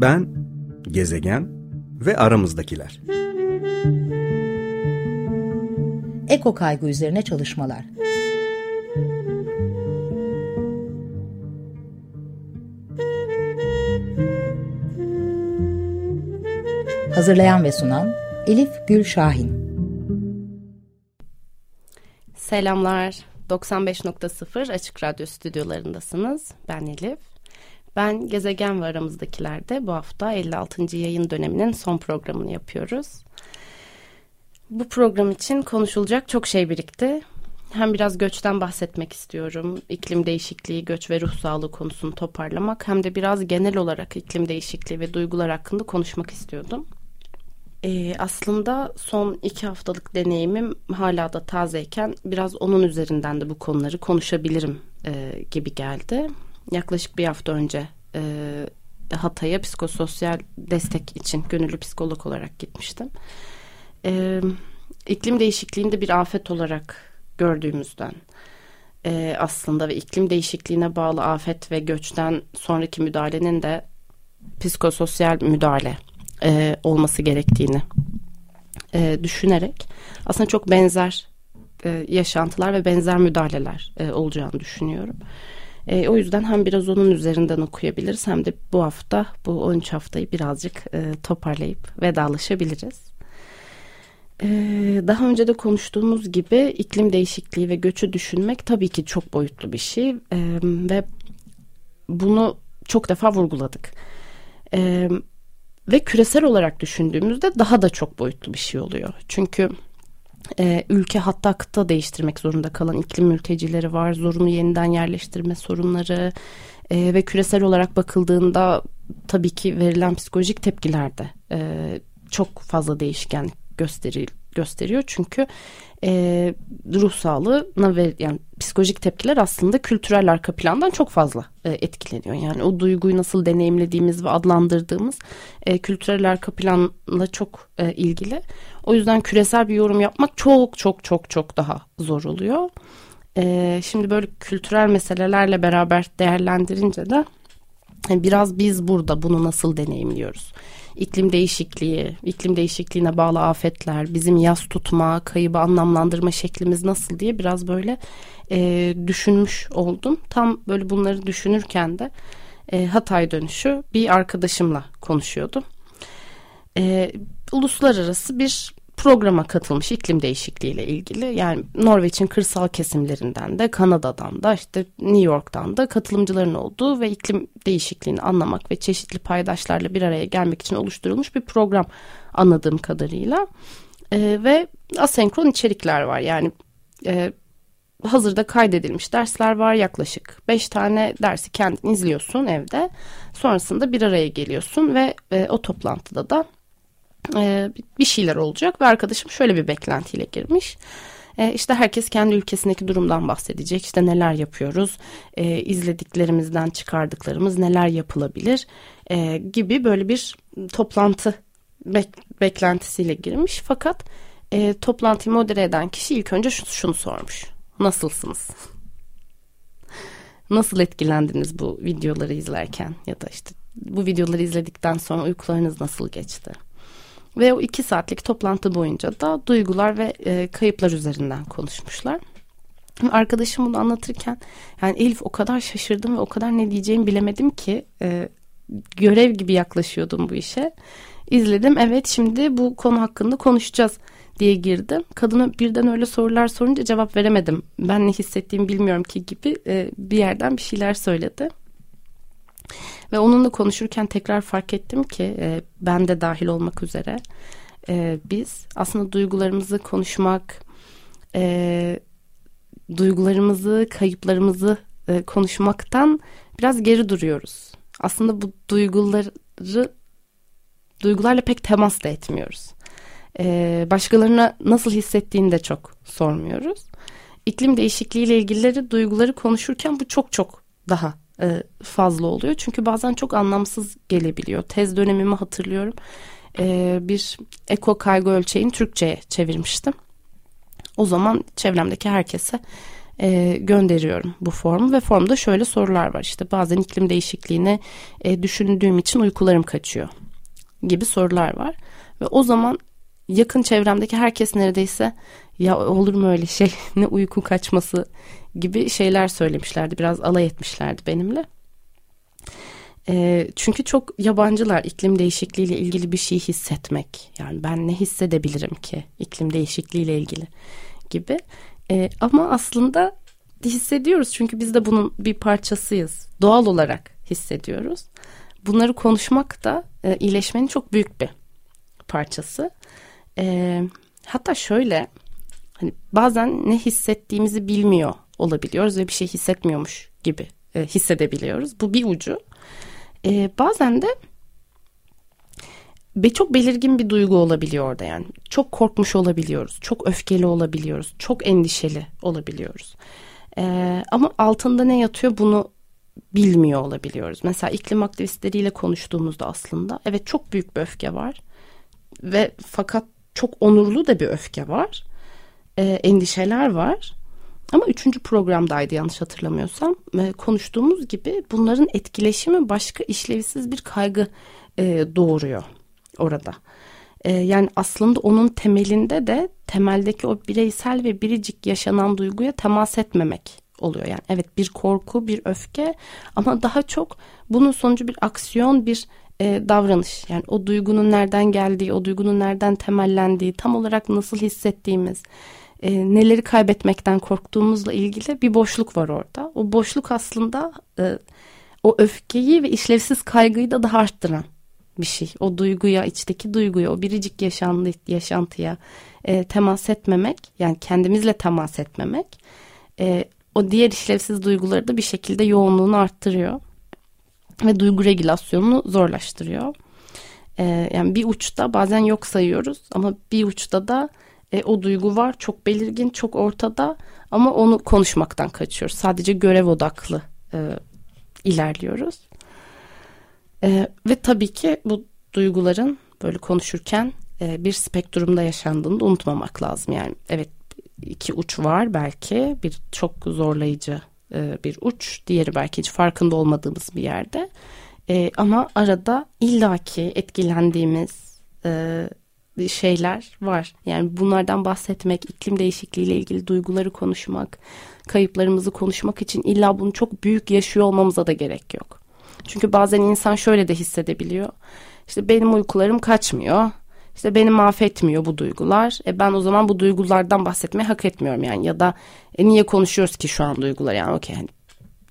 Ben, gezegen ve aramızdakiler. Eko kaygı üzerine çalışmalar. Hazırlayan ve sunan Elif Gül Şahin. Selamlar. 95.0 Açık Radyo stüdyolarındasınız. Ben Elif. Ben Gezegen ve Aramızdakilerde bu hafta 56. yayın döneminin son programını yapıyoruz. Bu program için konuşulacak çok şey birikti. Hem biraz göçten bahsetmek istiyorum. İklim değişikliği, göç ve ruh sağlığı konusunu toparlamak. Hem de biraz genel olarak iklim değişikliği ve duygular hakkında konuşmak istiyordum. Ee, aslında son iki haftalık deneyimim hala da tazeyken biraz onun üzerinden de bu konuları konuşabilirim e, gibi geldi. Yaklaşık bir hafta önce e, Hatay'a psikososyal destek için gönüllü psikolog olarak gitmiştim. E, iklim değişikliğinde bir afet olarak gördüğümüzden e, aslında ve iklim değişikliğine bağlı afet ve göçten sonraki müdahalenin de psikososyal müdahale e, olması gerektiğini e, düşünerek aslında çok benzer e, yaşantılar ve benzer müdahaleler e, olacağını düşünüyorum. O yüzden hem biraz onun üzerinden okuyabiliriz hem de bu hafta bu 13 haftayı birazcık e, toparlayıp vedalaşabiliriz. E, daha önce de konuştuğumuz gibi iklim değişikliği ve göçü düşünmek tabii ki çok boyutlu bir şey e, ve bunu çok defa vurguladık. E, ve küresel olarak düşündüğümüzde daha da çok boyutlu bir şey oluyor. Çünkü e, ülke hatta kıta değiştirmek zorunda kalan iklim mültecileri var. Zorunlu yeniden yerleştirme sorunları e, ve küresel olarak bakıldığında tabii ki verilen psikolojik tepkiler de e, çok fazla değişken gösteri, gösteriyor. Çünkü e, ruh sağlığına ve yani psikolojik tepkiler aslında kültürel arka plandan çok fazla e, etkileniyor. Yani o duyguyu nasıl deneyimlediğimiz ve adlandırdığımız e, kültürel arka planla çok e, ilgili. O yüzden küresel bir yorum yapmak çok çok çok çok daha zor oluyor. E, şimdi böyle kültürel meselelerle beraber değerlendirince de e, biraz biz burada bunu nasıl deneyimliyoruz? İklim değişikliği, iklim değişikliğine bağlı afetler, bizim yaz tutma, kaybı anlamlandırma şeklimiz nasıl diye biraz böyle e, düşünmüş oldum. Tam böyle bunları düşünürken de e, Hatay dönüşü bir arkadaşımla konuşuyordum. E, uluslararası bir programa katılmış iklim değişikliği ile ilgili. Yani Norveç'in kırsal kesimlerinden de Kanada'dan da işte New York'tan da katılımcıların olduğu ve iklim değişikliğini anlamak ve çeşitli paydaşlarla bir araya gelmek için oluşturulmuş bir program anladığım kadarıyla. E, ve asenkron içerikler var. Yani e, hazırda kaydedilmiş dersler var yaklaşık. Beş tane dersi kendin izliyorsun evde. Sonrasında bir araya geliyorsun ve e, o toplantıda da e, bir şeyler olacak ve arkadaşım şöyle bir beklentiyle girmiş. E, işte herkes kendi ülkesindeki durumdan bahsedecek. İşte neler yapıyoruz, e, izlediklerimizden çıkardıklarımız neler yapılabilir gibi böyle bir toplantı bek- beklentisiyle girmiş. Fakat e, toplantıyı modere eden kişi ilk önce şunu sormuş. Nasılsınız? Nasıl etkilendiniz bu videoları izlerken ya da işte bu videoları izledikten sonra uykularınız nasıl geçti? Ve o iki saatlik toplantı boyunca da duygular ve e, kayıplar üzerinden konuşmuşlar. Arkadaşım bunu anlatırken yani Elif o kadar şaşırdım ve o kadar ne diyeceğimi bilemedim ki e, görev gibi yaklaşıyordum bu işe. İzledim evet şimdi bu konu hakkında konuşacağız diye girdim. Kadına birden öyle sorular sorunca cevap veremedim. Ben ne hissettiğimi bilmiyorum ki gibi e, bir yerden bir şeyler söyledi. Ve onunla konuşurken tekrar fark ettim ki e, ben de dahil olmak üzere e, biz aslında duygularımızı konuşmak, e, duygularımızı, kayıplarımızı e, konuşmaktan biraz geri duruyoruz. Aslında bu duyguları duygularla pek temas da etmiyoruz. E, başkalarına nasıl hissettiğini de çok sormuyoruz. İklim değişikliği ile ilgili duyguları konuşurken bu çok çok daha e, fazla oluyor. Çünkü bazen çok anlamsız gelebiliyor. Tez dönemimi hatırlıyorum. E, bir eko kaygı ölçeğini Türkçe'ye çevirmiştim. O zaman çevremdeki herkese e, gönderiyorum bu formu ve formda şöyle sorular var işte bazen iklim değişikliğini düşündüğüm için uykularım kaçıyor gibi sorular var ve o zaman yakın çevremdeki herkes neredeyse ya olur mu öyle şey ne uyku kaçması gibi şeyler söylemişlerdi biraz alay etmişlerdi benimle. E, çünkü çok yabancılar iklim değişikliğiyle ilgili bir şey hissetmek. Yani ben ne hissedebilirim ki iklim değişikliğiyle ilgili gibi. E, ama aslında hissediyoruz çünkü biz de bunun bir parçasıyız. Doğal olarak hissediyoruz. Bunları konuşmak da e, iyileşmenin çok büyük bir parçası. E, hatta şöyle hani bazen ne hissettiğimizi bilmiyor olabiliyoruz ve bir şey hissetmiyormuş gibi e, hissedebiliyoruz. Bu bir ucu. E, bazen de ve çok belirgin bir duygu olabiliyor orada yani. Çok korkmuş olabiliyoruz. Çok öfkeli olabiliyoruz. Çok endişeli olabiliyoruz. Ee, ama altında ne yatıyor bunu bilmiyor olabiliyoruz. Mesela iklim aktivistleriyle konuştuğumuzda aslında evet çok büyük bir öfke var. Ve fakat çok onurlu da bir öfke var. Ee, endişeler var. Ama üçüncü programdaydı yanlış hatırlamıyorsam. Ee, konuştuğumuz gibi bunların etkileşimi başka işlevsiz bir kaygı e, doğuruyor orada. E, yani aslında onun temelinde de temeldeki o bireysel ve biricik yaşanan duyguya temas etmemek oluyor. Yani evet bir korku, bir öfke ama daha çok bunun sonucu bir aksiyon, bir e, davranış. Yani o duygunun nereden geldiği, o duygunun nereden temellendiği, tam olarak nasıl hissettiğimiz, e, neleri kaybetmekten korktuğumuzla ilgili bir boşluk var orada. O boşluk aslında e, o öfkeyi ve işlevsiz kaygıyı da daha arttıran bir şey. O duyguya, içteki duyguya, o biricik yaşandı, yaşantıya e, temas etmemek, yani kendimizle temas etmemek, e, o diğer işlevsiz duyguları da bir şekilde yoğunluğunu arttırıyor ve duygu regülasyonunu zorlaştırıyor. E, yani bir uçta bazen yok sayıyoruz ama bir uçta da e, o duygu var, çok belirgin, çok ortada ama onu konuşmaktan kaçıyoruz. Sadece görev odaklı e, ilerliyoruz. E, ve tabii ki bu duyguların böyle konuşurken e, bir spektrumda yaşandığını da unutmamak lazım. Yani evet iki uç var belki bir çok zorlayıcı e, bir uç diğeri belki hiç farkında olmadığımız bir yerde e, ama arada illaki etkilendiğimiz e, şeyler var. Yani bunlardan bahsetmek, iklim değişikliği ile ilgili duyguları konuşmak, kayıplarımızı konuşmak için illa bunu çok büyük yaşıyor olmamıza da gerek yok. Çünkü bazen insan şöyle de hissedebiliyor. İşte benim uykularım kaçmıyor. İşte beni mahvetmiyor bu duygular. E ben o zaman bu duygulardan bahsetmeyi hak etmiyorum yani. Ya da e niye konuşuyoruz ki şu an duygular yani okey hani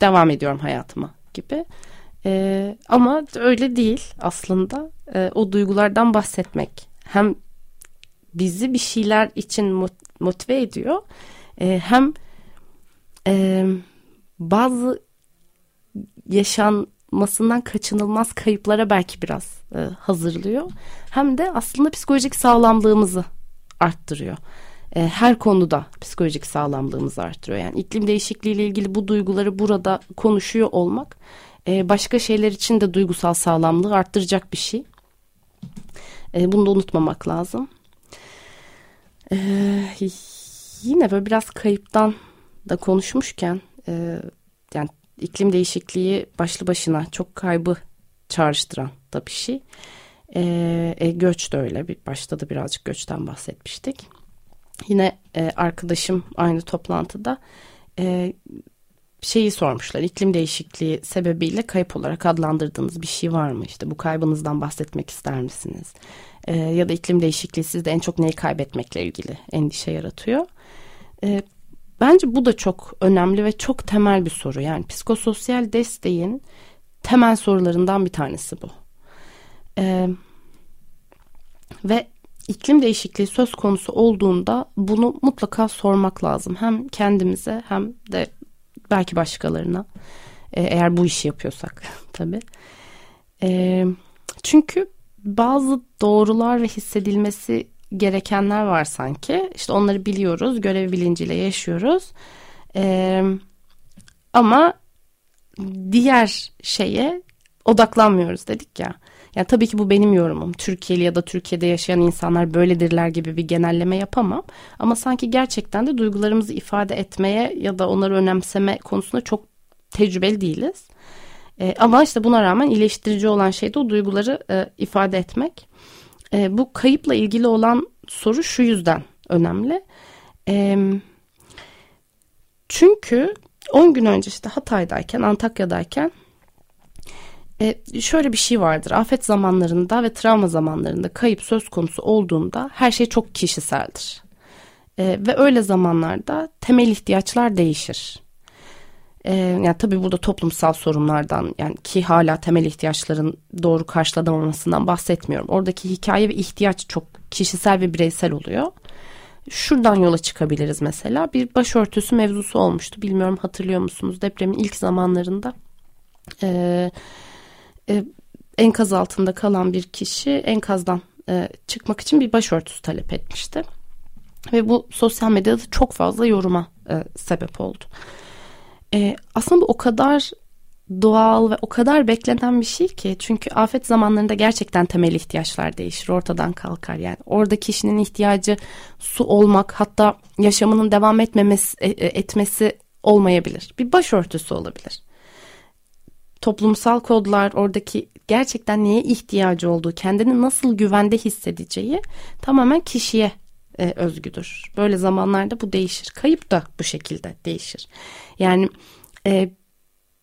devam ediyorum hayatıma gibi. E, ama öyle değil aslında. E, o duygulardan bahsetmek hem bizi bir şeyler için motive ediyor. E, hem e, bazı yaşan masından kaçınılmaz kayıplara belki biraz e, hazırlıyor. Hem de aslında psikolojik sağlamlığımızı arttırıyor. Her konuda psikolojik sağlamlığımızı arttırıyor. Yani iklim değişikliği ile ilgili bu duyguları burada konuşuyor olmak başka şeyler için de duygusal sağlamlığı arttıracak bir şey. E, bunu da unutmamak lazım. E, yine böyle biraz kayıptan da konuşmuşken e, yani iklim değişikliği başlı başına çok kaybı çağrıştıran da bir şey. E, e, göç de öyle. Bir, başta da birazcık göçten bahsetmiştik. Yine e, arkadaşım aynı toplantıda e, şeyi sormuşlar. İklim değişikliği sebebiyle kayıp olarak adlandırdığınız bir şey var mı? İşte bu kaybınızdan bahsetmek ister misiniz? E, ya da iklim değişikliği sizde en çok neyi kaybetmekle ilgili endişe yaratıyor. E, Bence bu da çok önemli ve çok temel bir soru. Yani psikososyal desteğin temel sorularından bir tanesi bu. Ee, ve iklim değişikliği söz konusu olduğunda bunu mutlaka sormak lazım. Hem kendimize hem de belki başkalarına. Ee, eğer bu işi yapıyorsak tabii. Ee, çünkü bazı doğrular ve hissedilmesi gerekenler var sanki. İşte onları biliyoruz, görev bilinciyle yaşıyoruz. Ee, ama diğer şeye odaklanmıyoruz dedik ya. Yani tabii ki bu benim yorumum. Türkiye'li ya da Türkiye'de yaşayan insanlar böyledirler gibi bir genelleme yapamam. Ama sanki gerçekten de duygularımızı ifade etmeye ya da onları önemseme konusunda çok tecrübeli değiliz. E, ama işte buna rağmen iyileştirici olan şey de o duyguları e, ifade etmek. E, bu kayıpla ilgili olan soru şu yüzden önemli. E, çünkü 10 gün önce işte Hatay'dayken, Antakya'dayken e, şöyle bir şey vardır. Afet zamanlarında ve travma zamanlarında kayıp söz konusu olduğunda her şey çok kişiseldir. E, ve öyle zamanlarda temel ihtiyaçlar değişir. E, yani tabii burada toplumsal sorunlardan yani ki hala temel ihtiyaçların doğru karşılanamamasından bahsetmiyorum. Oradaki hikaye ve ihtiyaç çok kişisel ve bireysel oluyor. Şuradan yola çıkabiliriz mesela. Bir başörtüsü mevzusu olmuştu. Bilmiyorum hatırlıyor musunuz? Depremin ilk zamanlarında e, e, enkaz altında kalan bir kişi enkazdan e, çıkmak için bir başörtüsü talep etmişti. Ve bu sosyal medyada çok fazla yoruma e, sebep oldu. E, aslında bu o kadar doğal ve o kadar beklenen bir şey ki çünkü afet zamanlarında gerçekten temel ihtiyaçlar değişir ortadan kalkar yani orada kişinin ihtiyacı su olmak hatta yaşamının devam etmemesi e, e, etmesi olmayabilir bir başörtüsü olabilir toplumsal kodlar oradaki gerçekten neye ihtiyacı olduğu kendini nasıl güvende hissedeceği tamamen kişiye e, özgüdür böyle zamanlarda bu değişir kayıp da bu şekilde değişir yani e,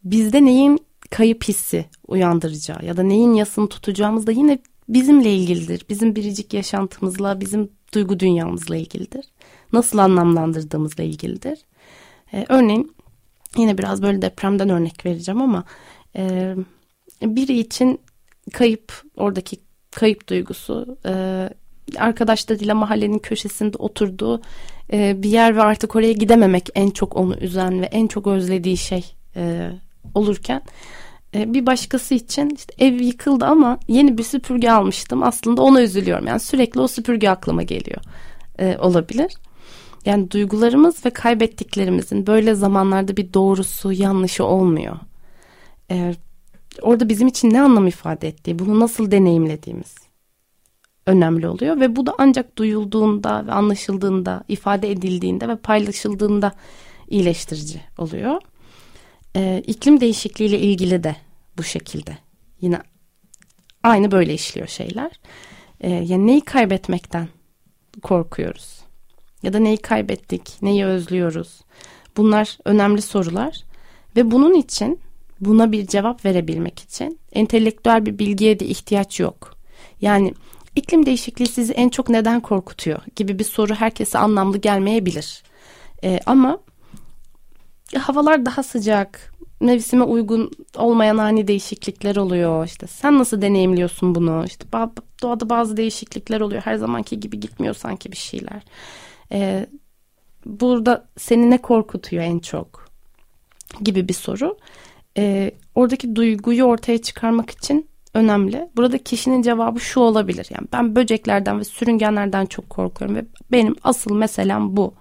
bizde neyin kayıp hissi uyandıracağı ya da neyin yasını tutacağımız da yine bizimle ilgilidir. Bizim biricik yaşantımızla, bizim duygu dünyamızla ilgilidir. Nasıl anlamlandırdığımızla ilgilidir. Ee, örneğin yine biraz böyle depremden örnek vereceğim ama e, biri için kayıp, oradaki kayıp duygusu e, arkadaşlarıyla mahallenin köşesinde oturduğu e, bir yer ve artık oraya gidememek en çok onu üzen ve en çok özlediği şey e, olurken e, bir başkası için işte ev yıkıldı ama yeni bir süpürge almıştım. Aslında ona üzülüyorum. Yani sürekli o süpürge aklıma geliyor. E, olabilir. Yani duygularımız ve kaybettiklerimizin böyle zamanlarda bir doğrusu, yanlışı olmuyor. E, orada bizim için ne anlam ifade ettiği, bunu nasıl deneyimlediğimiz önemli oluyor ve bu da ancak duyulduğunda ve anlaşıldığında, ifade edildiğinde ve paylaşıldığında iyileştirici oluyor. Ee, iklim değişikliğiyle ilgili de bu şekilde. Yine aynı böyle işliyor şeyler. Ee, yani neyi kaybetmekten korkuyoruz? Ya da neyi kaybettik? Neyi özlüyoruz? Bunlar önemli sorular. Ve bunun için buna bir cevap verebilmek için entelektüel bir bilgiye de ihtiyaç yok. Yani iklim değişikliği sizi en çok neden korkutuyor gibi bir soru herkese anlamlı gelmeyebilir. Ee, ama havalar daha sıcak, mevsime uygun olmayan ani değişiklikler oluyor. İşte sen nasıl deneyimliyorsun bunu? İşte doğada bazı değişiklikler oluyor. Her zamanki gibi gitmiyor sanki bir şeyler. Ee, burada seni ne korkutuyor en çok? Gibi bir soru. Ee, oradaki duyguyu ortaya çıkarmak için önemli. Burada kişinin cevabı şu olabilir. Yani ben böceklerden ve sürüngenlerden çok korkuyorum ve benim asıl meselem bu.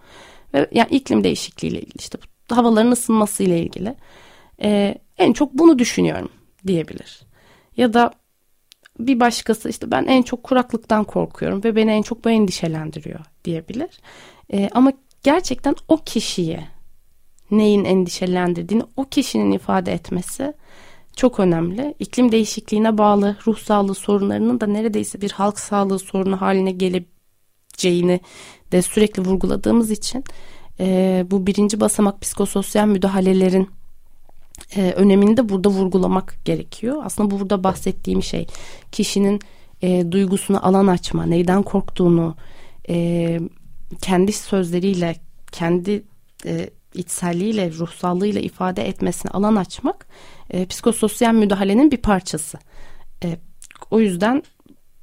Ve yani iklim değişikliğiyle ilgili işte havaların ısınması ile ilgili. Ee, en çok bunu düşünüyorum diyebilir. Ya da bir başkası işte ben en çok kuraklıktan korkuyorum ve beni en çok bu endişelendiriyor diyebilir. Ee, ama gerçekten o kişiye neyin endişelendirdiğini o kişinin ifade etmesi çok önemli. İklim değişikliğine bağlı ruh sağlığı sorunlarının da neredeyse bir halk sağlığı sorunu haline gelebileceğini de sürekli vurguladığımız için e, bu birinci basamak psikososyal müdahalelerin e, önemini de burada vurgulamak gerekiyor. Aslında burada bahsettiğim şey kişinin e, duygusuna alan açma, neyden korktuğunu e, kendi sözleriyle, kendi e, içselliğiyle, ruhsallığıyla ifade etmesine alan açmak e, psikososyal müdahalenin bir parçası. E, o yüzden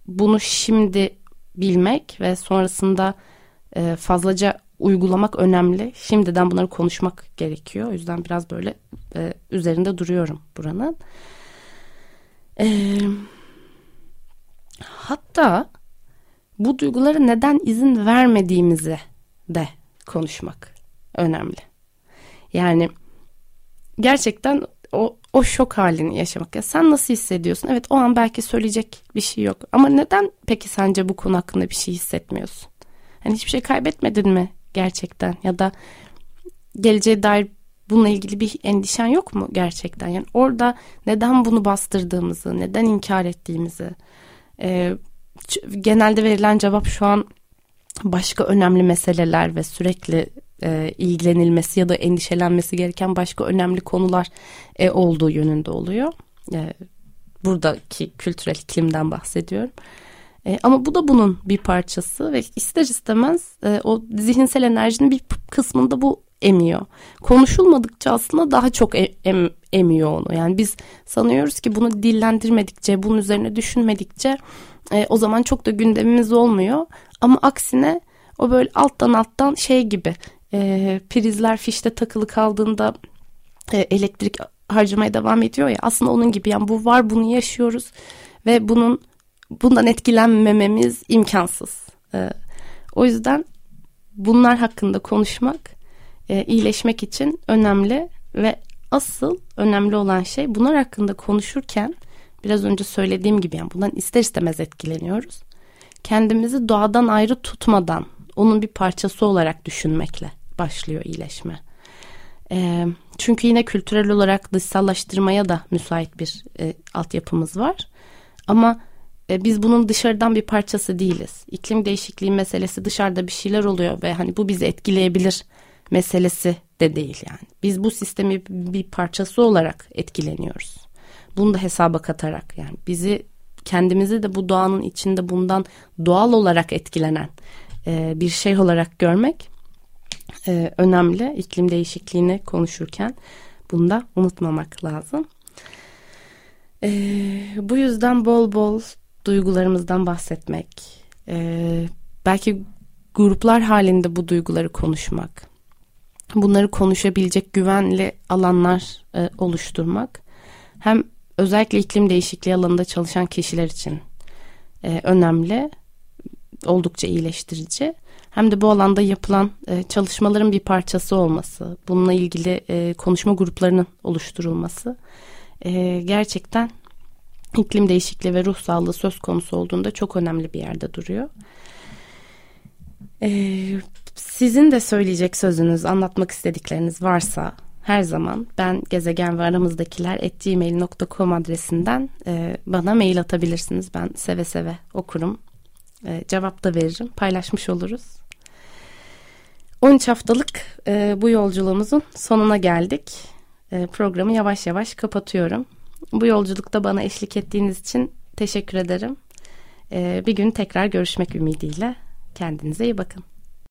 bunu şimdi bilmek ve sonrasında e, fazlaca uygulamak önemli. Şimdiden bunları konuşmak gerekiyor. O yüzden biraz böyle e, üzerinde duruyorum buranın. E, hatta bu duygulara neden izin vermediğimizi de konuşmak önemli. Yani gerçekten o o şok halini yaşamak. Ya sen nasıl hissediyorsun? Evet o an belki söyleyecek bir şey yok. Ama neden peki sence bu konu hakkında bir şey hissetmiyorsun? Hani hiçbir şey kaybetmedin mi gerçekten? Ya da geleceğe dair bununla ilgili bir endişen yok mu gerçekten? Yani orada neden bunu bastırdığımızı, neden inkar ettiğimizi, e, genelde verilen cevap şu an başka önemli meseleler ve sürekli e, ilgilenilmesi ya da endişelenmesi gereken başka önemli konular e, olduğu yönünde oluyor. E, buradaki kültürel iklimden bahsediyorum. E, ama bu da bunun bir parçası ve ister istemez e, o zihinsel enerjinin bir kısmında bu emiyor. Konuşulmadıkça aslında daha çok em, em, emiyor onu. Yani biz sanıyoruz ki bunu dillendirmedikçe, bunun üzerine düşünmedikçe e, o zaman çok da gündemimiz olmuyor. Ama aksine o böyle alttan alttan şey gibi e, prizler fişte takılı kaldığında e, elektrik harcamaya devam ediyor ya aslında onun gibi yani bu var bunu yaşıyoruz ve bunun bundan etkilenmememiz imkansız. E, o yüzden bunlar hakkında konuşmak e, iyileşmek için önemli ve asıl önemli olan şey bunlar hakkında konuşurken biraz önce söylediğim gibi yani bundan ister istemez etkileniyoruz. Kendimizi doğadan ayrı tutmadan onun bir parçası olarak düşünmekle başlıyor iyileşme. E, çünkü yine kültürel olarak dışsallaştırmaya da müsait bir e, altyapımız var. Ama e, biz bunun dışarıdan bir parçası değiliz. İklim değişikliği meselesi dışarıda bir şeyler oluyor ve hani bu bizi etkileyebilir meselesi de değil yani. Biz bu sistemi bir parçası olarak etkileniyoruz. Bunu da hesaba katarak yani bizi kendimizi de bu doğanın içinde bundan doğal olarak etkilenen e, bir şey olarak görmek e, önemli. İklim değişikliğini konuşurken bunu da unutmamak lazım. E, bu yüzden bol bol duygularımızdan bahsetmek, e, belki gruplar halinde bu duyguları konuşmak, bunları konuşabilecek güvenli alanlar e, oluşturmak hem özellikle iklim değişikliği alanında çalışan kişiler için e, önemli, oldukça iyileştirici. Hem de bu alanda yapılan e, çalışmaların bir parçası olması, bununla ilgili e, konuşma gruplarının oluşturulması e, gerçekten iklim değişikliği ve ruh sağlığı söz konusu olduğunda çok önemli bir yerde duruyor. Ee, sizin de söyleyecek sözünüz, anlatmak istedikleriniz varsa her zaman ben gezegen ve aramızdakiler gmail.com adresinden e, bana mail atabilirsiniz. Ben seve seve okurum. E, cevap da veririm. Paylaşmış oluruz. 13 haftalık e, bu yolculuğumuzun sonuna geldik. E, programı yavaş yavaş kapatıyorum. Bu yolculukta bana eşlik ettiğiniz için teşekkür ederim. E, bir gün tekrar görüşmek ümidiyle. Kendinize iyi bakın.